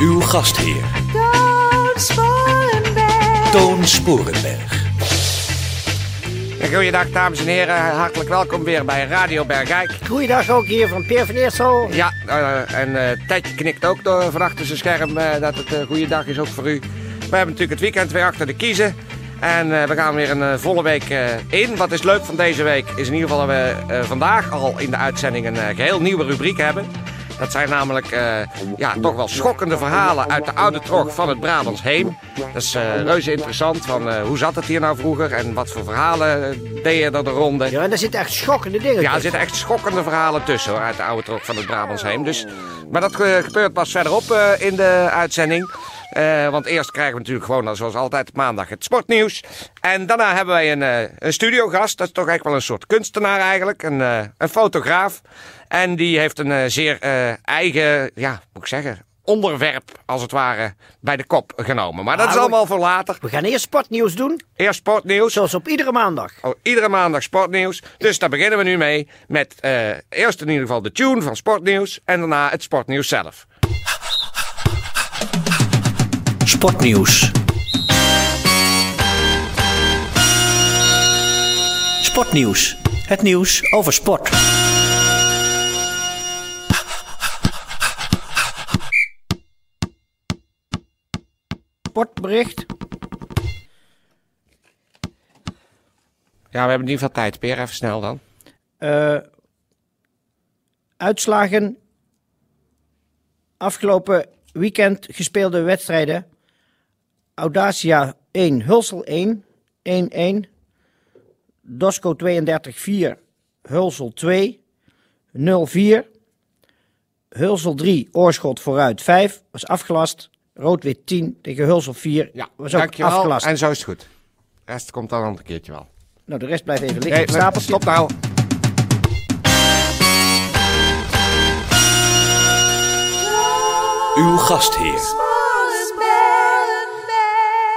Uw gastheer, Toon Sporenberg. Toon Sporenberg. Goeiedag dames en heren, hartelijk welkom weer bij Radio Bergijk. Goeiedag ook hier van Peer van Eersel. Ja, eh, en eh Tedje knikt ook door van achter zijn scherm eh, dat het een goede dag is ook voor u. We hebben natuurlijk het weekend weer achter de kiezen. En eh, we gaan weer een eh, volle week eh, in. Wat is leuk van deze week is in ieder geval dat we eh, vandaag al in de uitzending een eh, geheel nieuwe rubriek hebben. Dat zijn namelijk eh, ja, toch wel schokkende verhalen uit de oude trog van het Brabants Heem. Dat is eh, reuze interessant. Van, eh, hoe zat het hier nou vroeger en wat voor verhalen deden er de ronde. Ja, en daar zitten echt schokkende dingen Ja, er zitten echt schokkende verhalen tussen hoor, uit de oude trok van het Brabantsheem. Dus, maar dat gebeurt pas verderop in de uitzending. Eh, want eerst krijgen we natuurlijk gewoon, zoals altijd, maandag het sportnieuws. En daarna hebben wij een, eh, een studiogast. Dat is toch echt wel een soort kunstenaar eigenlijk. Een, eh, een fotograaf. En die heeft een zeer eigen, ja, moet ik zeggen, onderwerp als het ware bij de kop genomen. Maar dat is Ah, allemaal voor later. We gaan eerst sportnieuws doen, Eerst sportnieuws. zoals op iedere maandag. Oh, iedere maandag sportnieuws. Dus daar beginnen we nu mee. Met eerst in ieder geval de tune van sportnieuws. En daarna het sportnieuws zelf. Sportnieuws. Sportnieuws. Het nieuws over sport. Sportbericht. Ja, we hebben in ieder geval tijd. Peer, even snel dan. Eh, uitslagen. Afgelopen weekend gespeelde wedstrijden. Audacia 1, Hulsel 1, 1-1. Dosco 32 4, Hulsel 2, 0-4. Hulsel 3, Oorschot vooruit 5, was afgelast. Rood-wit 10 tegen Hulsel 4, Ja, was ook dankjewel. afgelast. En zo is het goed. De rest komt dan een ander keertje wel. Nou, de rest blijft even liggen Nee, op stapeltje. stop nou. Uw gastheer,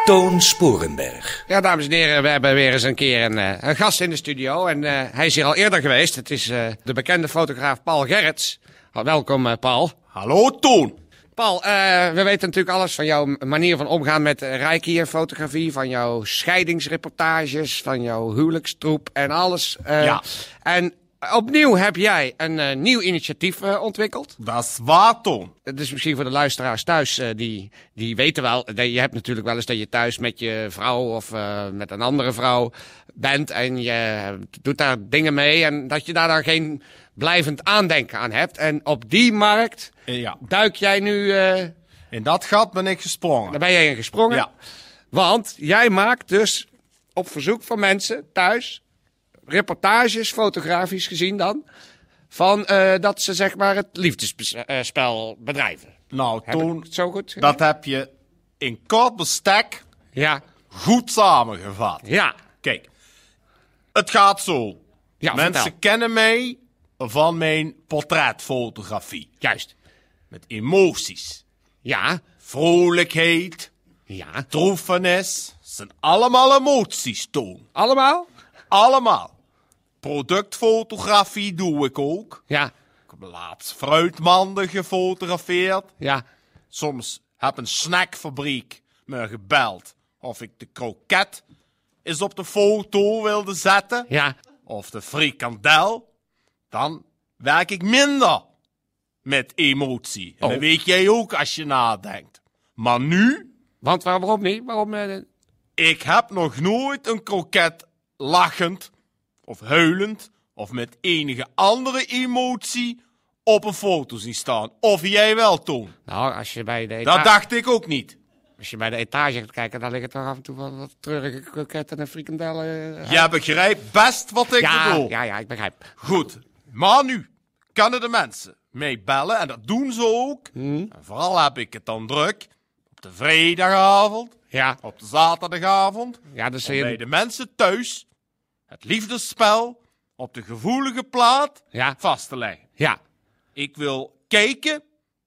Toon Sporenberg. Ja, dames en heren, we hebben weer eens een keer een, eh, een gast in de studio. En eh, hij is hier al eerder geweest. Het is eh, de bekende fotograaf Paul Gerrits. Welkom, Paul. Hallo Toon. Paul, eh, we weten natuurlijk alles van jouw manier van omgaan met reiki en fotografie. Van jouw scheidingsreportages, van jouw huwelijkstroep en alles. Eh, Ja. En opnieuw heb jij een eh, nieuw initiatief eh, ontwikkeld. Dat is waar Toon. Het is misschien voor de luisteraars thuis, eh, die, die weten wel. Dat je hebt natuurlijk wel eens dat je thuis met je vrouw of met een andere vrouw bent. En je doet daar dingen mee. En dat je daar dan geen blijvend aandenken aan hebt. En op die markt Ja. duik jij nu. In dat gat ben ik gesprongen. daar ben jij in gesprongen. Ja. Want jij maakt dus op verzoek van mensen thuis reportages, fotografisch gezien dan, van eh, dat ze zeg maar het liefdesspel bedrijven. Nou Heb het zo goed? dat heb je in kort bestek Ja, goed samengevat. ja, Kijk, het gaat zo. ja. Mensen vertel. kennen mij van mijn portretfotografie. Juist. Met emoties, Ja, vrolijkheid, ja. droefenis. zijn allemaal emoties, Toon. Allemaal? Allemaal. Productfotografie doe ik ook. Ja, Ik heb laatst fruitmanden gefotografeerd. ja. Soms heb een snackfabriek me gebeld of ik de kroket eens op de foto wilde zetten. Ja, Of de frikandel. Dan werk ik minder met emotie. En Oh. dat weet jij ook als je nadenkt. Maar nu, want waar- waarom niet? Waarom? eh, ik heb nog nooit een kroket lachend of huilend of met enige andere emotie op een foto zien staan. Of jij wel, Toon. nou, als je bij de Dat etage, dacht ik ook niet. als je bij de etage gaat kijken, dan liggen toch af en toe wel wat treurige kroketten en frikandellen. eh, Jij begrijpt best wat ik ja, bedoel. ja, ja, ik begrijp. Goed. Maar nu kunnen de mensen mee bellen. En dat doen ze ook. En vooral heb ik het dan druk. Op de vrijdagavond, Ja, op de zaterdagavond. ja dus Om bij de mensen thuis het liefdesspel op de gevoelige plaat Ja, vast te leggen. ja. Ik wil kijken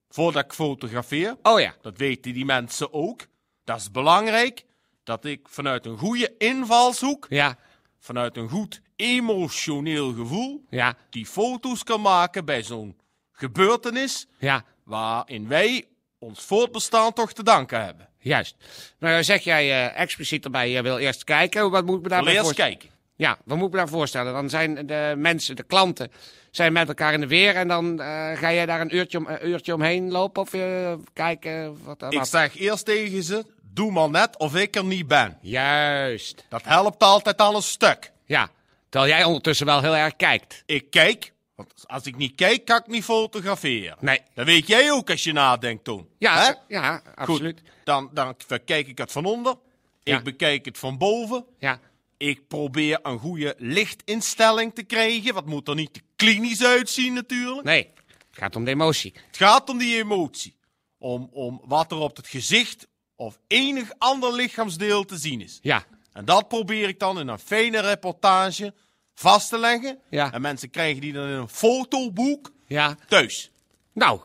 voordat ik fotografeer. Oh ja. Dat weten die mensen ook. Dat is belangrijk. Dat ik vanuit een goede invalshoek, Ja, vanuit een goed emotioneel gevoel, ja, die foto's kan maken bij zo'n gebeurtenis ja. waarin wij ons voortbestaan toch te danken hebben. Juist. Nou zeg jij eh, expliciet erbij, je wil eerst kijken. Wat moet ik me daarbij Wil eerst voorstellen? kijken. Ja, wat moet ik me daar voorstellen? Dan zijn de mensen, de klanten, zijn met elkaar in de weer. En dan eh, ga jij daar een uurtje, om, een uurtje omheen lopen of eh, kijken wat er Ik wat- zeg eerst tegen ze, doe maar net of ik er niet ben. Juist. Dat helpt altijd al een stuk. Ja, terwijl jij ondertussen wel heel erg kijkt. Ik kijk, want als ik niet kijk, kan ik niet fotograferen. Nee. Dat weet jij ook als je nadenkt, Toon. Ja, Hè? ja absoluut. Goed, dan, dan bekijk ik het van onder. Ja. Ik bekijk het van boven. Ja, Ik probeer een goede lichtinstelling te krijgen. Wat moet er niet te klinisch uitzien natuurlijk. nee. Het gaat om de emotie. Het gaat om die emotie. Om, om wat er op het gezicht of enig ander lichaamsdeel te zien is. Ja, En dat probeer ik dan in een fijne reportage vast te leggen. Ja. En mensen krijgen die dan in een fotoboek ja. thuis. Nou.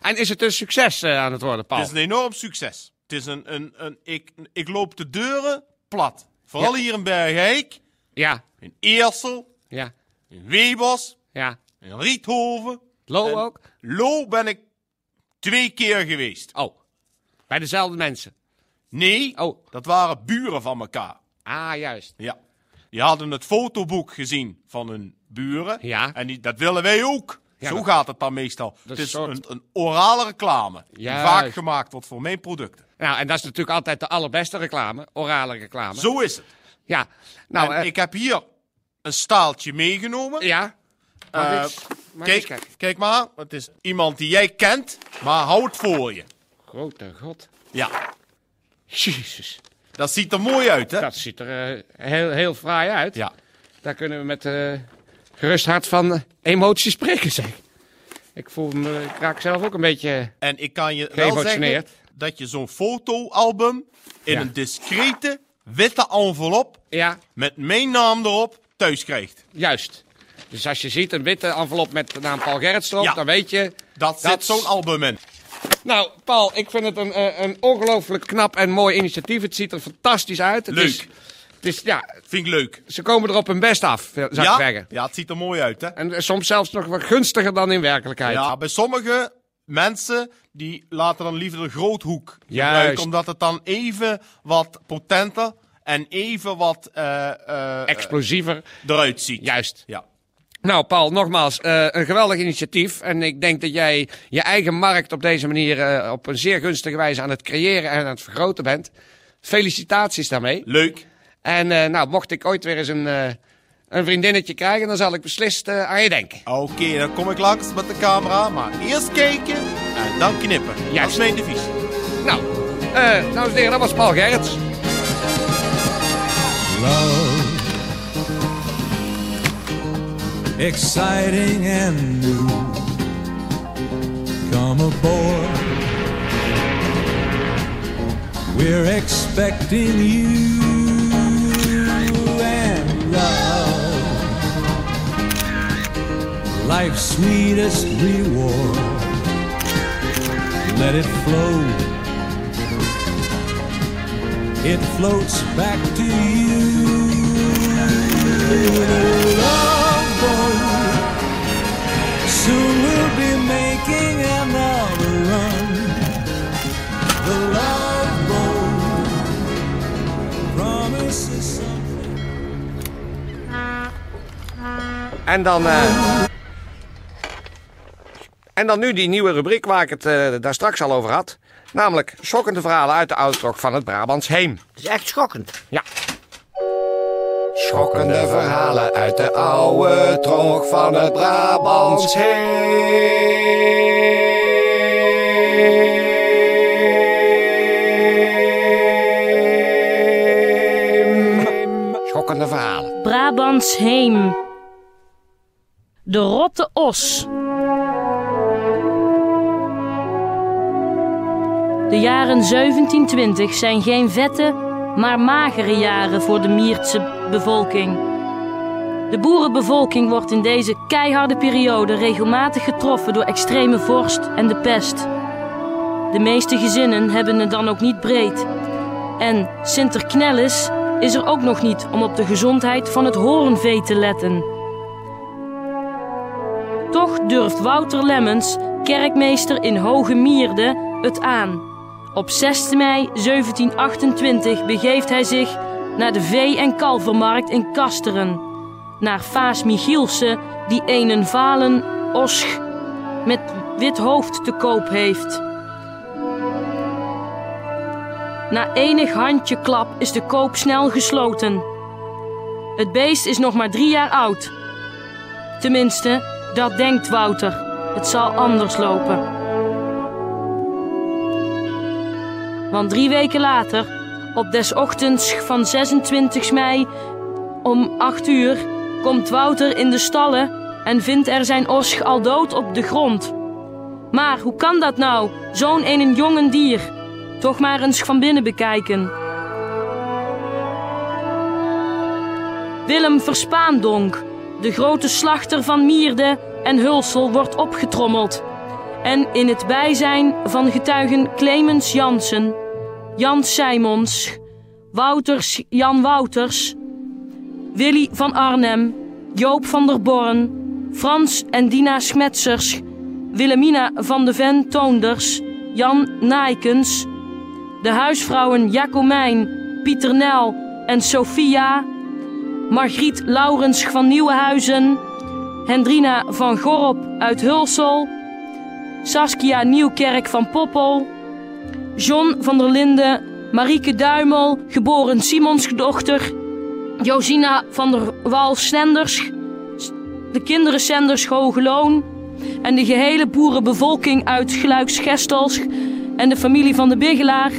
En is het een succes eh, aan het worden, Paul? Het is een enorm succes. Het is een, een, een ik, ik loop de deuren plat. Vooral hier in Bergijk, Ja, in Eersel, ja, in Webos, ja. in Riethoven. Lo En ook? Lo ben ik twee keer geweest. Oh. Bij dezelfde mensen. Nee, Oh. dat waren buren van elkaar. Ah, juist. Ja. Die hadden het fotoboek gezien van hun buren. Ja. En die, dat willen wij ook. Ja, Zo dat- gaat het dan meestal. Het is een soort- een, een orale reclame. Die vaak gemaakt wordt voor mijn producten. Nou, en dat is natuurlijk altijd de allerbeste reclame. Orale reclame. Zo is het. Ja. Nou, eh, ik heb hier een staaltje meegenomen. ja. Eh, eens- kijk, kijken. kijk maar. Het is iemand die jij kent, maar hou het voor je. Grote god. Ja, Jezus. dat ziet er mooi uit, hè? Dat ziet er eh, heel, heel fraai uit. Ja. Daar kunnen we met gerust hart van eh, emotie spreken, zeg. Ik voel me, ik raak zelf ook een beetje... En ik kan je wel zeggen dat je zo'n fotoalbum in Ja. een discrete witte envelop Ja, met mijn naam erop thuis krijgt. juist. Dus als je ziet een witte envelop met de naam Paul Gerrits erop, Ja. dan weet je... Dat, Dat zit zo'n album in. Nou, Paul, ik vind het een, eh, een ongelooflijk knap en mooi initiatief. Het ziet er fantastisch uit. Het Leuk. Is, het is, ja, Vind ik leuk. ze komen er op hun best af, zou ik zeggen. ja, het ziet er mooi uit, hè? En eh, soms zelfs nog wat gunstiger dan in werkelijkheid. Ja, bij sommige mensen die laten dan liever de groothoek Juist. gebruiken, omdat het dan even wat potenter en even wat eh, eh, Explosiever, eruit ziet. juist. Ja. Nou, Paul, nogmaals, eh, een geweldig initiatief. En ik denk dat jij je eigen markt op deze manier eh, op een zeer gunstige wijze aan het creëren en aan het vergroten bent. Felicitaties daarmee. Leuk. En eh, nou, mocht ik ooit weer eens een, eh, een vriendinnetje krijgen, dan zal ik beslist eh, aan je denken. Oké, dan kom ik langs met de camera, maar eerst kijken en dan knippen. Dat is mijn devies. Nou, eh dames en heren, dat was Paul Gerrits. love. Exciting and new. Come aboard. We're expecting you love. Life's sweetest reward. Let it flow it floats back to you. En dan, eh, en dan nu die nieuwe rubriek waar ik het eh, daar straks al over had. Namelijk schokkende verhalen uit de uittocht van het Brabants Heem. Het is echt schokkend. Ja. Schokkende verhalen uit de oude tocht van het Brabants Heem. Schokkende verhalen. Brabants Heem. De rotte os. De jaren 1720 zijn geen vette, maar magere jaren voor de Miertse bevolking. De boerenbevolking wordt in deze keiharde periode regelmatig getroffen door extreme vorst en de pest. De meeste gezinnen hebben het dan ook niet breed. En Sinterknellis is er ook nog niet om op de gezondheid van het horenvee te letten. Toch durft Wouter Lemmens, kerkmeester in Hoge Mierde, het aan. Op 6 mei 1728 begeeft hij zich naar de vee- en kalvermarkt in Kasteren. Naar Vaas Michielse, die een valen osch met wit hoofd te koop heeft. Na enig handjeklap is de koop snel gesloten. Het beest is nog maar drie jaar oud. Tenminste, dat denkt Wouter. Het zal anders lopen. Want drie weken later, op des ochtends van 26 mei om 8 uur, komt Wouter in de stallen en vindt er zijn os al dood op de grond. Maar hoe kan dat nou, zo'n een jongen dier? Toch maar eens van binnen bekijken. Willem Verspaandonk, de grote slachter van Mierde en Hulsel, wordt opgetrommeld. En in het bijzijn van getuigen Clemens Jansen, Jan Simons, Wouters Jan Wouters, Willy van Arnhem, Joop van der Born, Frans en Dina Schmetsers, Willemina van de Ven Toonders, Jan Naaikens, de huisvrouwen Jacomijn, Pieter Nel en Sophia, Margriet Laurens van Nieuwenhuizen, Hendrina van Gorop uit Hulsel, Saskia Nieuwkerk van Poppel, John van der Linden, Marieke Duimel, geboren Simonsdochter, Josina van der Wal Senders, de kinderen Senders Hogeloon. En de gehele boerenbevolking uit Gluiks-Gestels en de familie van de Bigelaar,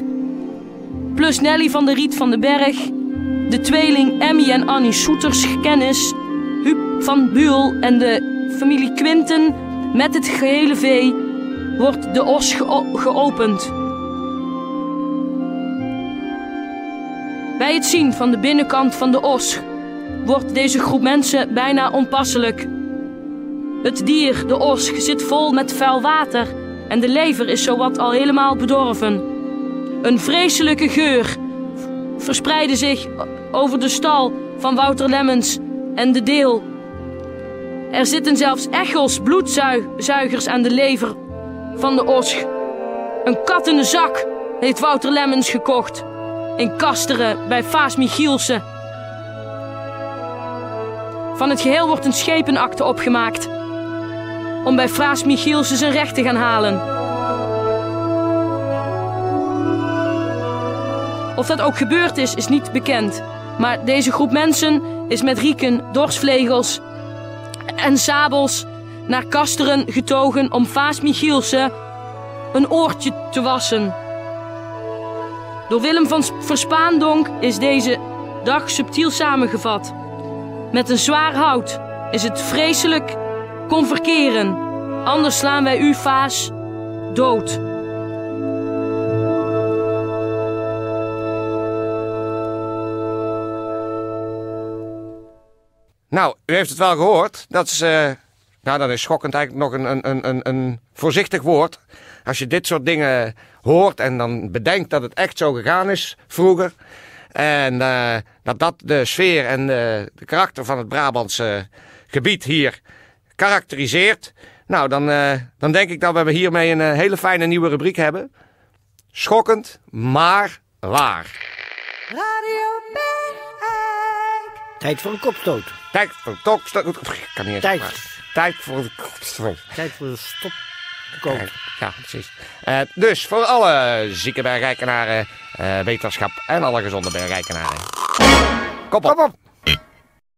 plus Nelly van der Riet van den Berg, de tweeling Emmy en Annie Soeters kennis, van Buul en de familie Quinten met het gehele vee wordt de os geo- geopend. Bij het zien van de binnenkant van de os wordt deze groep mensen bijna onpasselijk. Het dier, de os, zit vol met vuil water en de lever is zowat al helemaal bedorven. Een vreselijke geur verspreidde zich over de stal van Wouter Lemmens en de deel. Er zitten zelfs echels, bloedzuigers aan de lever van de os. Een kat in de zak heeft Wouter Lemmens gekocht. In Kasteren bij Vaas Michielse. Van het geheel wordt een schepenakte opgemaakt. Om bij Vaas Michielse zijn recht te gaan halen. Of dat ook gebeurd is, is niet bekend. Maar deze groep mensen is met rieken, dorsvlegels en sabels naar Kasteren getogen om Vaas Michielse een oortje te wassen. Door Willem van Verspaandonk is deze dag subtiel samengevat. Met een zwaar hout is het vreselijk kon verkeren. Anders slaan wij u, Vaas, dood. Nou, u heeft het wel gehoord. Dat is, eh, nou, dat is schokkend eigenlijk nog een, een, een, een, voorzichtig woord. Als je dit soort dingen hoort en dan bedenkt dat het echt zo gegaan is vroeger. En eh, dat dat de sfeer en de, de karakter van het Brabantse gebied hier karakteriseert. Nou, dan, eh, dan denk ik dat we hiermee een hele fijne nieuwe rubriek hebben. Schokkend, maar waar. Radio. Tijd voor een kopstoot. Tijd voor de tokstoot. Ik kan niet eens Tijd. Tijd voor de kopstoot. Tijd voor de stop. Ja, precies. Eh, dus voor alle zieke bergrijkenaren, eh, wetenschap en alle gezonde bergrijkenaren. Kop op. Kom op.